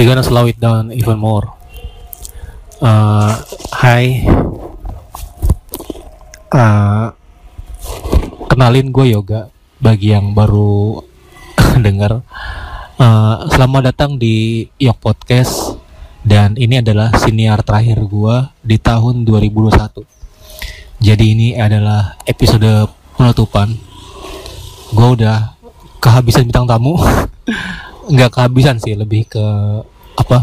we're gonna slow it down even more. Uh, hai, uh, kenalin gue yoga bagi yang baru dengar. Uh, selamat datang di Yok Podcast dan ini adalah siniar terakhir gue di tahun 2021. Jadi ini adalah episode penutupan. Gue udah kehabisan bintang tamu. nggak kehabisan sih lebih ke apa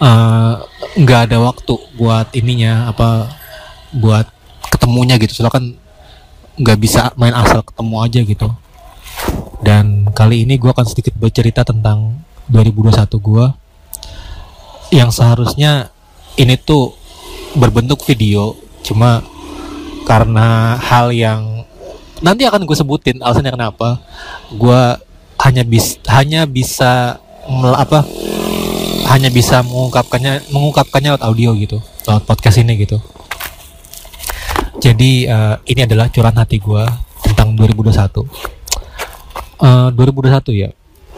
eh, nggak uh, ada waktu buat ininya apa buat ketemunya gitu. Soalnya kan nggak bisa main asal ketemu aja gitu. Dan kali ini gue akan sedikit bercerita tentang 2021 gue yang seharusnya ini tuh berbentuk video cuma karena hal yang nanti akan gue sebutin alasannya kenapa. Gue hanya bis hanya bisa apa hanya bisa mengungkapkannya mengungkapkannya lewat audio gitu lewat podcast ini gitu. Jadi uh, ini adalah curahan hati gue tentang 2021 uh, 2021 ya.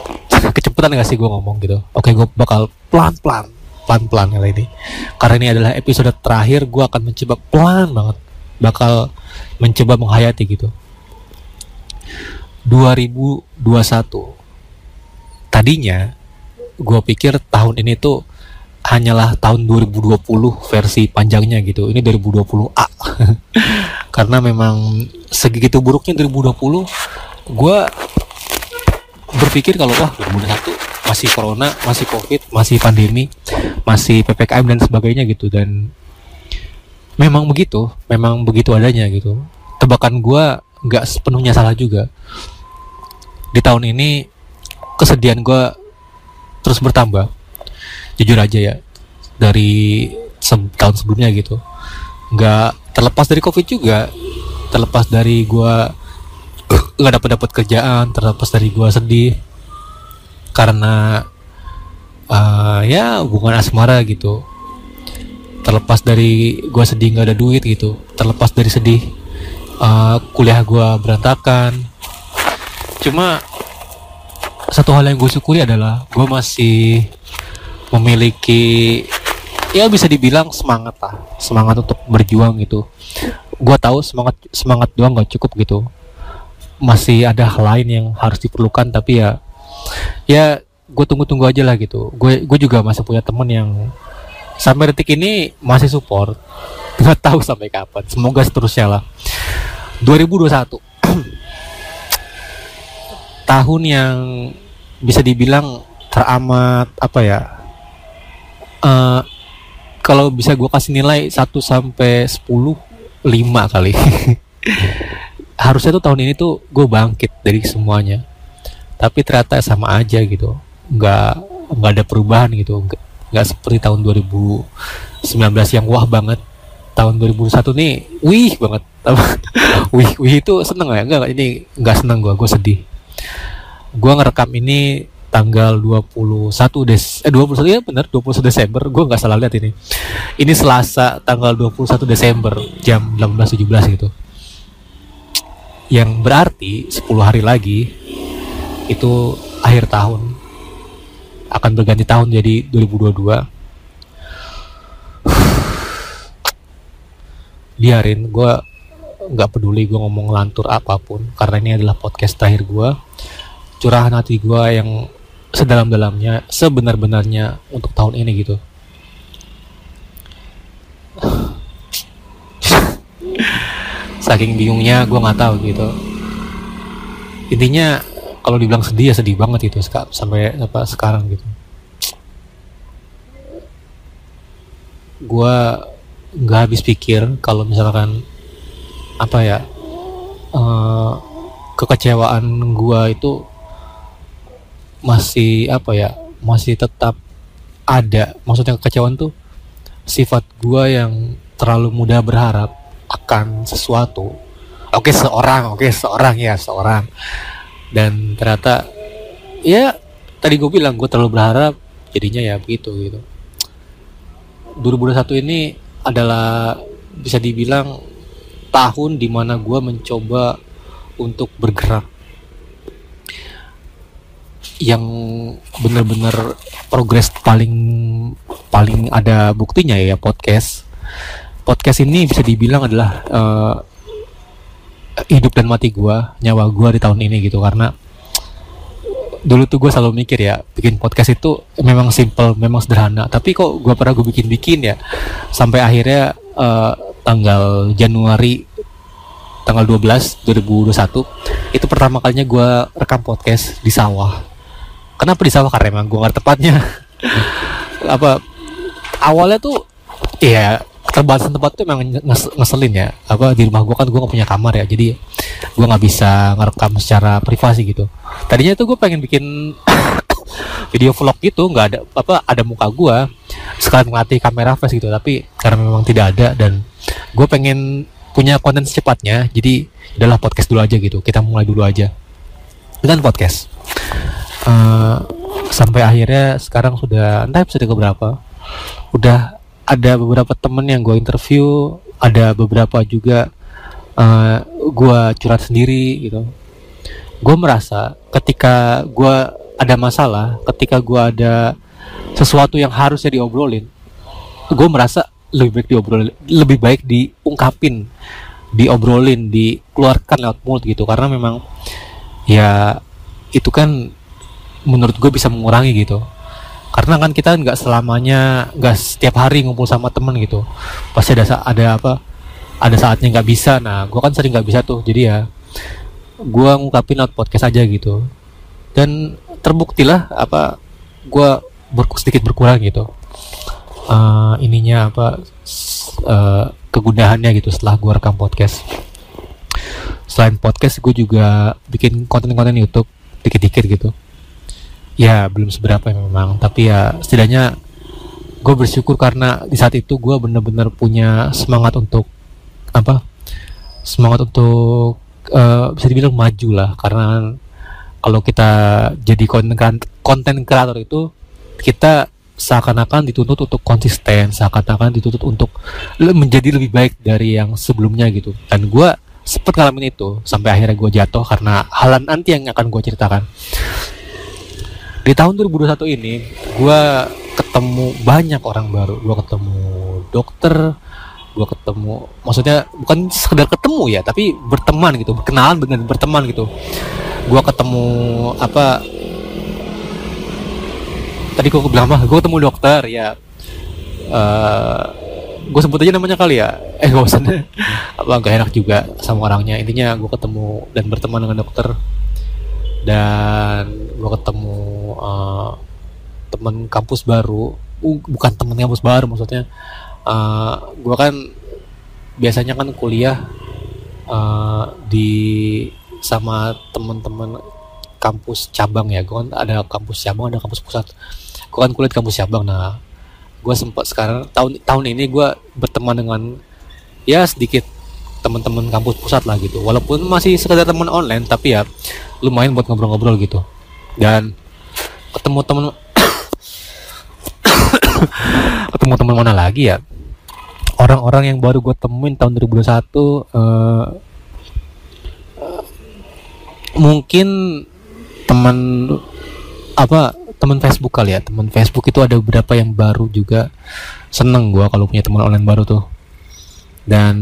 Kecepatan gak sih gue ngomong gitu? Oke gue bakal pelan pelan pelan pelan kali ini. Karena ini adalah episode terakhir gue akan mencoba pelan banget. Bakal mencoba menghayati gitu 2021 tadinya gue pikir tahun ini tuh hanyalah tahun 2020 versi panjangnya gitu. Ini 2020A karena memang segitu buruknya 2020 gue berpikir kalau wah 2021 masih corona masih covid masih pandemi masih ppkm dan sebagainya gitu. Dan memang begitu memang begitu adanya gitu. Tebakan gue nggak sepenuhnya salah juga di tahun ini kesedihan gue terus bertambah. Jujur aja ya dari se tahun sebelumnya gitu. Nggak terlepas dari covid juga. Terlepas dari gue nggak dapat dapat kerjaan terlepas dari gue sedih. Karena uh, ya hubungan asmara gitu. Terlepas dari gue sedih nggak ada duit gitu. Terlepas dari sedih uh, kuliah gue berantakan cuma satu hal yang gue syukuri adalah gue masih memiliki ya bisa dibilang semangat lah. Semangat untuk berjuang gitu. Gue tahu semangat semangat doang gak cukup gitu. Masih ada hal lain yang harus diperlukan tapi ya ya gue tunggu-tunggu aja lah gitu. Gue gue juga masih punya temen yang sampai detik ini masih support. Nggak tahu sampai kapan. Semoga seterusnya lah. 2021 tahun yang bisa dibilang teramat apa ya uh, kalau bisa gue kasih nilai 1 sampai 10 5 kali. Harusnya tuh tahun ini tuh gue bangkit dari semuanya. Tapi ternyata sama aja gitu. Nggak nggak ada perubahan gitu. Nggak, seperti tahun 2019 yang wah banget. Tahun 2001 nih wih banget. Wih wih itu seneng ya? Enggak ini nggak seneng gue gue sedih gue ngerekam ini tanggal 21 Des eh 21 ya bener 21 Desember. Gue nggak salah lihat ini. Ini Selasa tanggal 21 Desember jam 18.17 gitu. Yang berarti 10 hari lagi itu akhir tahun. Akan berganti tahun jadi 2022 biarin gue nggak peduli gue ngomong lantur apa pun karena ini adalah podcast terakhir gue curahan hati gue yang sedalam-dalamnya sebenar-benarnya untuk tahun ini gitu. Saking bingungnya gue nggak tahu gitu. Intinya kalau dibilang sedih ya sedih banget itu sampai apa sekarang gitu. Gue nggak habis pikir kalau misalkan apa ya uh, kekecewaan gue itu masih apa ya masih tetap ada. Maksudnya kekecewaan tuh sifat gua yang terlalu mudah berharap akan sesuatu. Oke seorang oke seorang ya seorang. Dan ternyata ya tadi gue bilang gue terlalu berharap jadinya ya begitu gitu. 2021 ini adalah bisa dibilang tahun di mana gue mencoba untuk bergerak. Yang bener-bener progres paling paling ada buktinya ya podcast. Podcast ini bisa dibilang adalah uh, hidup dan mati gua nyawa gua di tahun ini gitu. Karena dulu tuh gue selalu mikir ya bikin podcast itu memang simple memang sederhana. Tapi kok gue pernah gue bikin bikin ya sampai akhirnya uh, tanggal Januari tanggal 12 2021 itu pertama kalinya gue rekam podcast di sawah. Kenapa di sawah? Karena emang gue nggak tepatnya. Apa awalnya tuh ya keterbatasan tempat tuh memang nges ngeselin ya. Apa di rumah gue kan gue gak punya kamar ya jadi gue nggak bisa ngerekam secara privasi gitu. Tadinya tuh gue pengen bikin video vlog gitu nggak ada apa ada muka gue sekalian melatih kamera flash gitu tapi karena memang tidak ada dan gue pengen punya konten secepatnya jadi adalah podcast dulu aja gitu. Kita mulai dulu aja dengan podcast. Uh, sampai akhirnya sekarang sudah entah episode keberapa udah ada beberapa temen yang gue interview ada beberapa juga uh, eh, gue curhat sendiri gitu. Gue merasa ketika gue ada masalah ketika gue ada sesuatu yang harusnya diobrolin gue merasa lebih baik diobrolin lebih baik diungkapin diobrolin dikeluarkan lewat mulut gitu. Karena memang ya itu kan menurut gue bisa mengurangi gitu. Karena kan kita nggak selamanya nggak setiap hari ngumpul sama temen gitu. Pasti ada ada apa ada saatnya nggak bisa. Nah gue kan sering nggak bisa tuh. Jadi ya gue ngungkapin lewat podcast aja gitu. Dan terbuktilah apa gue ber sedikit berkurang gitu. Uh, ininya apa uh, kegundahannya gitu setelah gue rekam podcast. Selain podcast gue juga bikin konten-konten YouTube dikit-dikit gitu. Ya belum seberapa memang tapi ya setidaknya gue bersyukur karena di saat itu gue bener-bener punya semangat untuk apa semangat untuk uh, bisa dibilang maju lah. Karena kalau kita jadi konten konten kreator itu kita seakan-akan dituntut untuk konsisten seakan-akan dituntut untuk menjadi lebih baik dari yang sebelumnya gitu. Dan gue sempat ngalamin itu sampai akhirnya gue jatuh karena hal nanti yang akan gue ceritakan. Di tahun 2021 ini gue ketemu banyak orang baru. Gue ketemu dokter gue ketemu maksudnya bukan sekedar ketemu ya tapi berteman gitu berkenalan dengan berteman gitu. Gue ketemu apa tadi gue bilang apa? Gue ketemu dokter ya. Uh, eh, gue sebut aja namanya kali ya. Eh gak usah. Apa gak enak juga sama orangnya. Intinya gue ketemu dan berteman dengan dokter. Dan gue ketemu uh, temen kampus baru. Uh, bukan temen kampus baru maksudnya. Uh, eh, gue kan biasanya kan kuliah uh, di sama temen-temen kampus cabang ya. Gue kan ada kampus cabang ada kampus pusat kan kuliah di kampus cabang nah gue sempat sekarang tahun tahun ini gue berteman dengan ya sedikit teman-teman kampus pusat lah gitu. Walaupun masih sekedar teman online tapi ya lumayan buat ngobrol-ngobrol gitu. Dan ketemu teman ketemu teman mana lagi ya? Orang-orang yang baru gue temuin tahun 2021 uh, uh, mungkin teman apa teman Facebook kali ya. Teman Facebook itu ada beberapa yang baru juga. Seneng gue kalau punya teman online baru tuh. Dan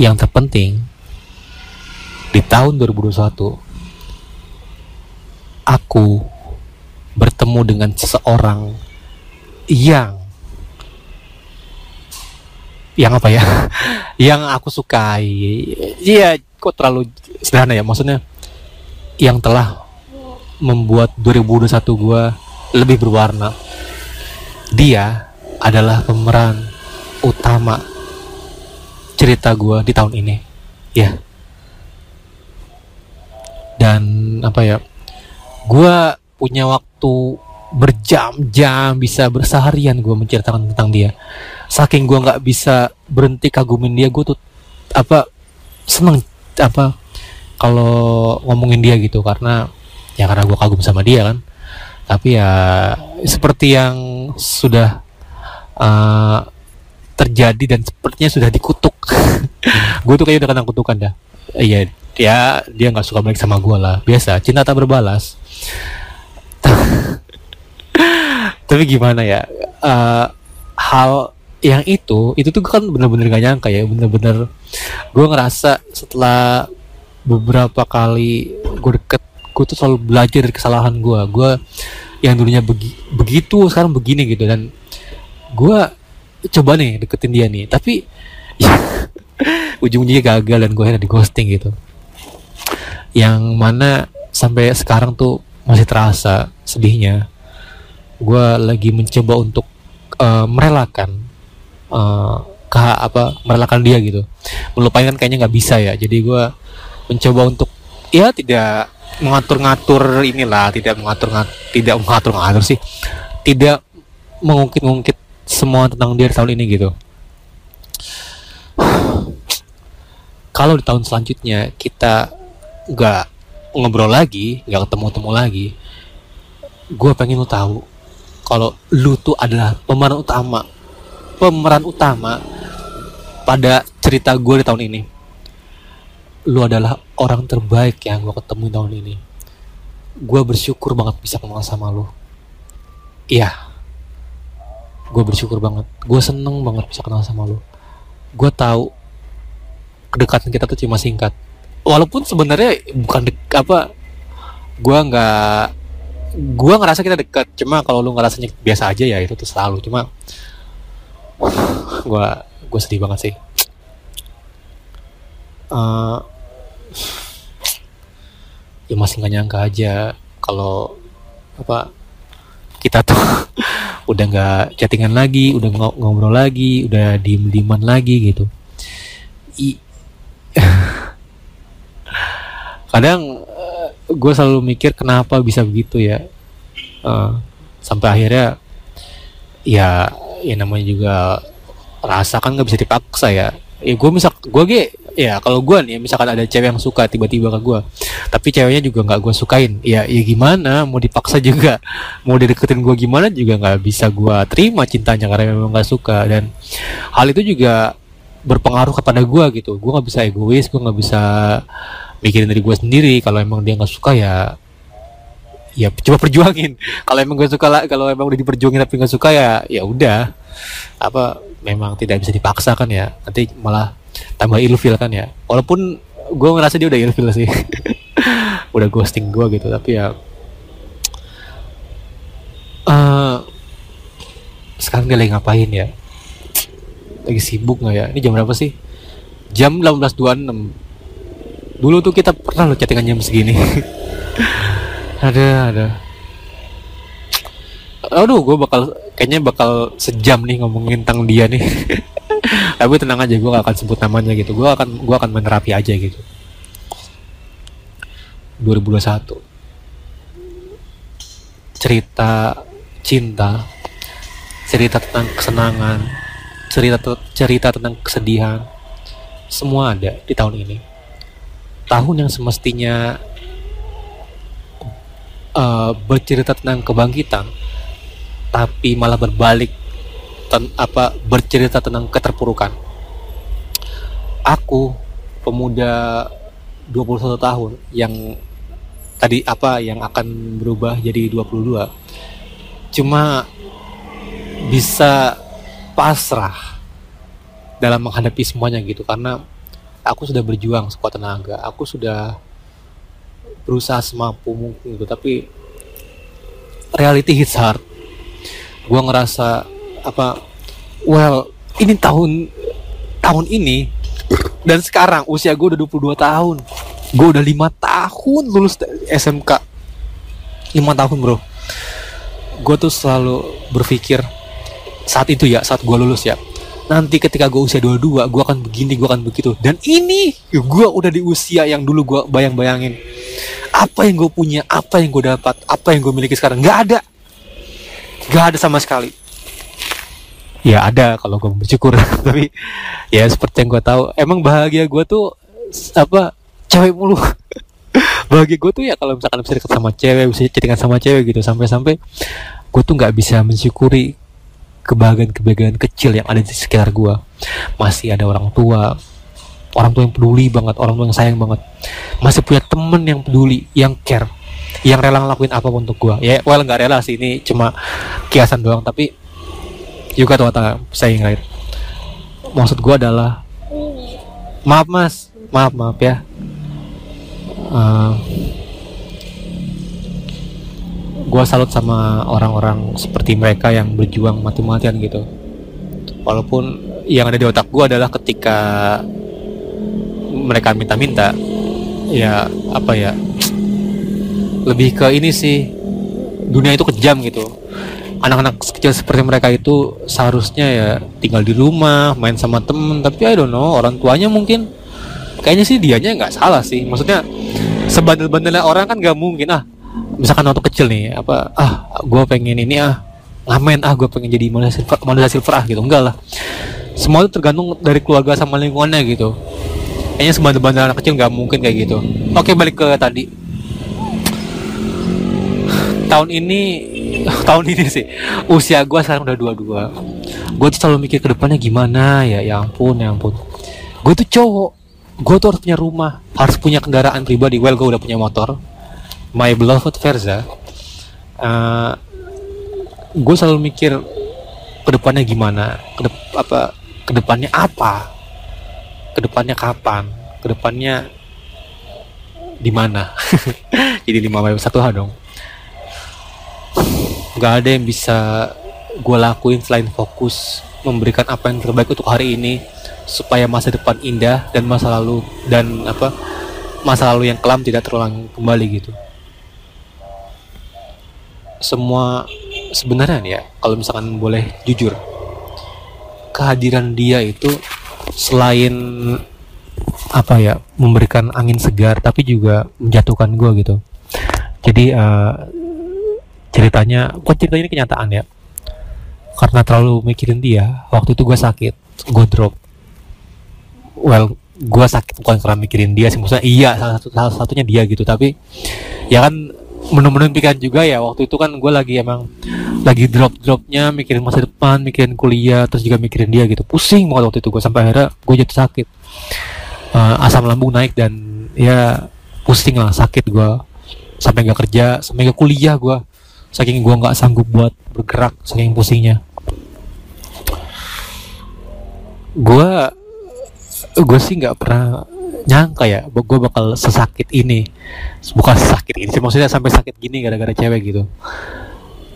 yang terpenting di tahun 2021 aku bertemu dengan seseorang yang yang apa ya? Yang aku sukai. Iya kok terlalu sederhana ya? Maksudnya yang telah membuat 2021 gua lebih berwarna. Dia adalah pemeran utama cerita gue di tahun ini. Ya. Dan apa ya gue punya waktu berjam-jam bisa berseharian gue menceritakan tentang dia. Saking gue nggak bisa berhenti kagumin dia gue tuh apa seneng apa kalau ngomongin dia gitu. Karena ya karena gue kagum sama dia kan. Tapi ya seperti yang sudah uh, terjadi dan sepertinya sudah dikutuk. Gue tuh kayaknya udah kena kutukan dah. Iya dia dia nggak suka balik sama gue lah. Biasa cinta tak berbalas. Tapi gimana ya uh, hal yang itu itu tuh kan bener-bener gak nyangka ya. Bener-bener gue ngerasa setelah beberapa kali gue deket gue tuh selalu belajar dari kesalahan gue gue yang dulunya begi, begitu sekarang begini gitu. Dan gue coba nih deketin dia nih. Tapi ya, ujung-ujungnya gagal dan gue di ghosting gitu. Yang mana sampai sekarang tuh masih terasa sedihnya. Gue lagi mencoba untuk uh, merelakan uh, ke apa merelakan dia gitu. Melupakan kayaknya nggak bisa ya. Jadi gue mencoba untuk ya tidak mengatur-ngatur inilah tidak mengatur tidak mengatur-ngatur sih. Tidak mengungkit-ungkit semua tentang dia di tahun ini gitu. Kalau di tahun selanjutnya kita nggak ngobrol lagi nggak ketemu-temu lagi gue pengen lo tahu kalau lu tuh adalah pemeran utama pemeran utama pada cerita gue di tahun ini lu adalah orang terbaik yang gue ketemu tahun ini. Gue bersyukur banget bisa kenal sama lu. Iya. Gue bersyukur banget. Gue seneng banget bisa kenal sama lu. Gue tahu kedekatan kita tuh cuma singkat. Walaupun sebenarnya bukan dek apa gue nggak gue ngerasa kita dekat. Cuma kalau lu ngerasanya biasa aja ya itu tuh selalu cuma gue gue sedih banget sih. Uh, ya masih nggak nyangka aja kalau apa kita tuh udah nggak chattingan lagi, udah ng ngobrol lagi, udah diem dieman lagi gitu. I kadang uh, eh, gue selalu mikir kenapa bisa begitu ya uh, sampai akhirnya ya ya namanya juga rasa kan nggak bisa dipaksa ya ya gue misal gue ge ya kalau gue nih misalkan ada cewek yang suka tiba-tiba ke gue tapi ceweknya juga nggak gue sukain ya ya gimana? Mau dipaksa juga. Mau dideketin gue gimana juga nggak bisa gue terima cintanya karena memang nggak suka. Dan hal itu juga berpengaruh kepada gue gitu. Gue nggak bisa egois gue nggak bisa mikirin dari gue sendiri. Kalau emang dia nggak suka ya ya coba perjuangin. Kalau emang gue suka lah kalau emang udah diperjuangin tapi nggak suka ya ya udah. Apa memang tidak bisa dipaksakan ya. Nanti malah tambah ilfil kan ya. Walaupun gue ngerasa dia udah ilfil sih. Udah ghosting gue gitu tapi ya uh, sekarang dia lagi ngapain ya? Lagi sibuk nggak ya? Ini jam berapa sih? Jam 18.26 dulu tuh kita pernah lo chattingan jam segini. Ada ada. Aduh gue bakal kayaknya bakal sejam nih ngomongin tentang dia nih tapi tenang aja gue gak akan sebut namanya gitu. Gue akan gue akan menerapi aja gitu. 2021 cerita cinta cerita tentang kesenangan cerita cerita tentang kesedihan semua ada di tahun ini. Tahun yang semestinya uh, bercerita tentang kebangkitan tapi malah berbalik ten, apa bercerita tentang keterpurukan. Aku pemuda 21 tahun yang tadi apa yang akan berubah jadi 22 cuma bisa pasrah dalam menghadapi semuanya gitu karena aku sudah berjuang sekuat tenaga. Aku sudah berusaha semampu mungkin gitu tapi reality hits hard. Gue ngerasa apa well ini tahun tahun ini dan sekarang usia gue udah 22 tahun. Gue udah lima tahun lulus SMK lima tahun bro. Gue tuh selalu berpikir saat itu ya saat gue lulus ya nanti ketika gue usia 22 gue akan begini gue akan begitu. Dan ini gue udah di usia yang dulu gue bayang-bayangin. Apa yang gue punya apa yang gue dapat apa yang gue miliki sekarang nggak ada. Gak ada sama sekali. Ya ada kalau gue bersyukur, tapi ya seperti yang gue tahu, emang bahagia gue tuh apa cewek mulu. bahagia gue tuh ya kalau misalkan bisa deket sama cewek, bisa chattingan sama cewek gitu, sampai-sampai gue tuh nggak bisa mensyukuri kebahagiaan-kebahagiaan kecil yang ada di sekitar gue. Masih ada orang tua, orang tua yang peduli banget orang tua yang sayang banget. Masih punya temen yang peduli yang care yang rela ngelakuin apa pun untuk gue ya well nggak rela sih ini cuma kiasan doang. Tapi juga tuh kata saying right maksud gue adalah maaf mas. Maaf maaf ya. Uh, gue salut sama orang-orang seperti mereka yang berjuang mati-matian gitu. Walaupun yang ada di otak gue adalah ketika mereka minta-minta ya apa ya lebih ke ini sih dunia itu kejam gitu anak-anak kecil seperti mereka itu seharusnya ya tinggal di rumah main sama temen. Tapi I don't know orang tuanya mungkin kayaknya sih dianya nggak salah sih. Maksudnya sebandel-bandelnya orang kan gak mungkin. Ah misalkan waktu kecil nih apa ah gue pengen ini ah ngamen ah gue pengen jadi manusia silver, manusia silver ah gitu. Enggak lah. Semua itu tergantung dari keluarga sama lingkungannya gitu. Kayaknya sebandel-bandel anak kecil nggak mungkin kayak gitu. Oke balik ke tadi tahun ini tahun ini sih usia gue sekarang udah dua-dua. Gue tuh selalu mikir ke depannya gimana ya ya ampun ya ampun. Gue tuh cowok gue tuh harus punya rumah harus punya kendaraan pribadi. Well gue udah punya motor my beloved Verza. Uh, eh, gue selalu mikir ke depannya gimana kedep apa ke depannya apa ke depannya kapan ke depannya di mana. Jadi lima satu hal dong nggak ada yang bisa gue lakuin selain fokus memberikan apa yang terbaik untuk hari ini supaya masa depan indah dan masa lalu dan apa masa lalu yang kelam tidak terulang kembali gitu. Semua sebenarnya ya kalau misalkan boleh jujur kehadiran dia itu selain apa ya memberikan angin segar tapi juga menjatuhkan gue gitu. Jadi uh, ceritanya kok cerita ini kenyataan ya. Karena terlalu mikirin dia waktu itu gue sakit gue drop. Well gue sakit bukan karena mikirin dia sih maksudnya iya salah satu salah satunya dia gitu. Tapi ya kan menu-menu pikiran juga ya waktu itu kan gue lagi emang lagi drop-dropnya mikirin masa depan mikirin kuliah terus juga mikirin dia gitu. Pusing banget waktu itu gue sampai akhirnya gue jatuh sakit. Uh, asam lambung naik dan ya pusing lah sakit gue sampai nggak kerja sampai nggak kuliah gue saking gue nggak sanggup buat bergerak saking pusingnya. Gue gue sih nggak pernah nyangka ya gue bakal sesakit ini. Bukan sesakit ini maksudnya sampai sakit gini gara-gara cewek gitu.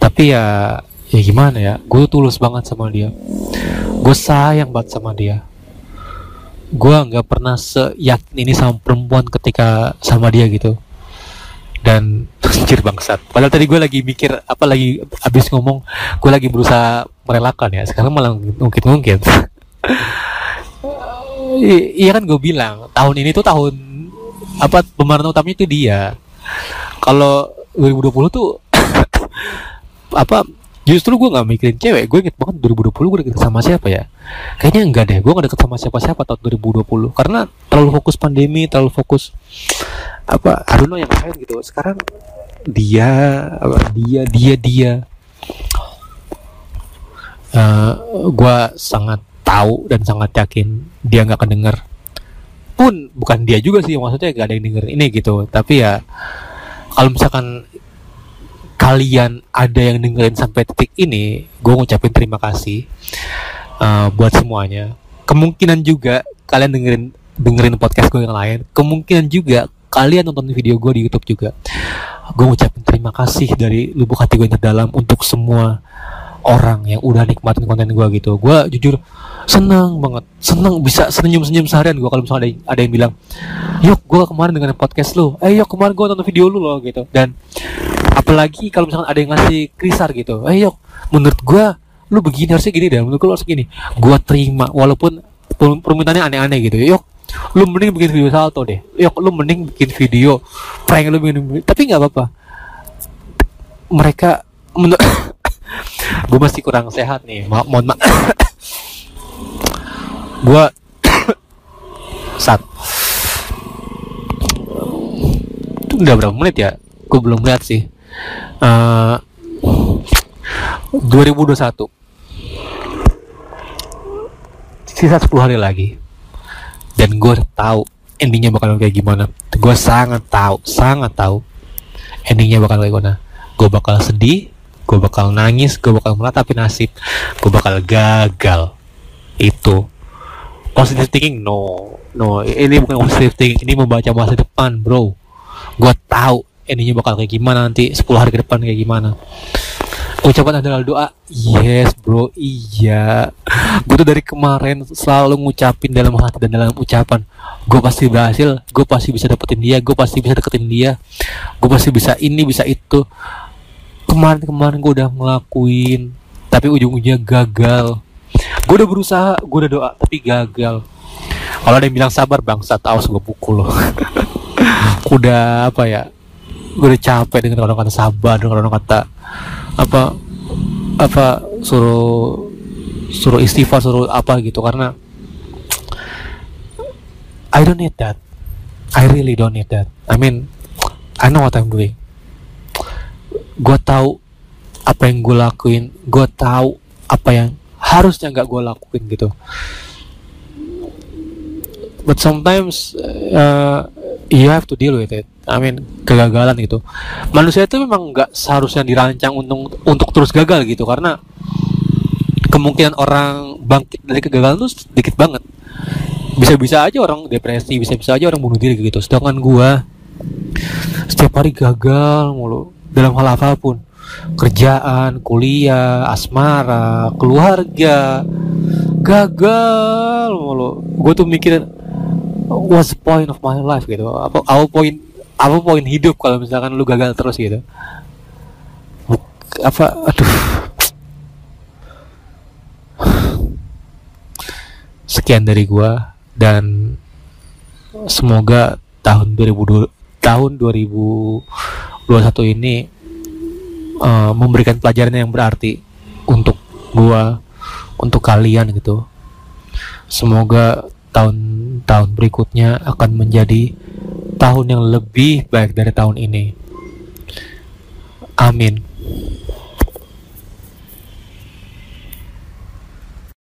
Tapi ya ya gimana ya gue tulus banget sama dia. Gue sayang banget sama dia. Gue nggak pernah seyakin ini sama perempuan ketika sama dia gitu. Dan anjir bangsat. Padahal tadi gue lagi mikir apa lagi abis ngomong gue lagi berusaha merelakan ya. Sekarang malah mungkin-mungkin iya kan gue bilang tahun ini tuh tahun apa pemeran utamanya itu dia. Kalau 2020 tuh apa justru gue nggak mikirin cewek. Gue inget banget 2020 gue deket sama siapa ya. Kayaknya enggak deh gue gak deket sama siapa-siapa tahun 2020 karena terlalu fokus pandemi terlalu fokus apa I don't yang lain gitu. Sekarang dia apa dia dia dia. Uh, eh, gue sangat tahu dan sangat yakin dia nggak akan denger. Pun bukan dia juga sih maksudnya gak ada yang denger ini gitu. Tapi ya kalau misalkan kalian ada yang dengerin sampai titik ini gue ngucapin terima kasih uh, buat semuanya. Kemungkinan juga kalian dengerin dengerin podcast gue yang lain. Kemungkinan juga kalian nonton video gue di YouTube juga gue ngucapin terima kasih dari lubuk hati gue yang terdalam untuk semua orang yang udah nikmatin konten gue gitu. Gue jujur seneng banget seneng bisa senyum senyum seharian gue kalau misalnya ada, ada yang bilang yuk gue kemarin dengan podcast lu eh yuk kemarin gue nonton video lu loh gitu. Dan apalagi kalau misalnya ada yang ngasih krisar gitu eh yuk menurut gue lu begini harusnya gini deh menurut gue harus gini. Gue terima walaupun permintaannya aneh-aneh gitu yuk lu mending bikin video salto deh. Yuk lu mending bikin video prank lu bikin tapi nggak apa-apa. Mereka menurut gue masih kurang sehat nih. Ma mohon maaf gue saat udah berapa menit ya? Gue belum lihat sih. Uh, 2021 sisa 10 hari lagi dan gue tahu endingnya bakal kayak gimana. Gue sangat tahu sangat tahu endingnya bakal kayak gimana. Gue bakal sedih gue bakal nangis gue bakal meratapi nasib gue bakal gagal. Itu. Positive thinking? No. No ini bukan positive thinking. Ini membaca masa depan bro. Gue tahu endingnya bakal kayak gimana nanti 10 hari ke depan kayak gimana ucapan adalah doa. Yes bro. Iya. Gue tuh dari kemarin selalu ngucapin dalam hati dan dalam ucapan. Gue pasti berhasil. Gue pasti bisa dapetin dia. Gue pasti bisa deketin dia. Gue pasti bisa ini bisa itu. Kemarin-kemarin gue udah ngelakuin tapi ujung-ujungnya gagal. Gue udah berusaha. Gue udah doa tapi gagal. Kalau ada yang bilang sabar bangsa tahu gue pukul loh. Udah apa ya gue udah capek dengan orang kata sabar dengan orang kata apa apa suruh suruh istighfar suruh apa gitu. Karena I don't need that. I really don't need that. I mean I know what I'm doing. Gue tahu apa yang gue lakuin. Gue tahu apa yang harusnya nggak gue lakuin gitu. But sometimes uh, you have to deal with it. I mean kegagalan gitu. Manusia itu memang nggak seharusnya dirancang untuk untuk terus gagal gitu karena kemungkinan orang bangkit dari kegagalan itu sedikit banget. Bisa-bisa aja orang depresi bisa-bisa aja orang bunuh diri gitu. Sedangkan gua setiap hari gagal mulu. Dalam hal apa pun. Kerjaan kuliah asmara keluarga. Gagal mulu. Gue tuh mikirin what's the point of my life gitu. Apa apa poin apa poin hidup kalau misalkan lu gagal terus gitu? Apa aduh. Sekian dari gua dan semoga tahun 2020 tahun 2021 ini uh, memberikan pelajaran yang berarti untuk gua untuk kalian gitu. Semoga tahun-tahun berikutnya akan menjadi tahun yang lebih baik dari tahun ini. Amin.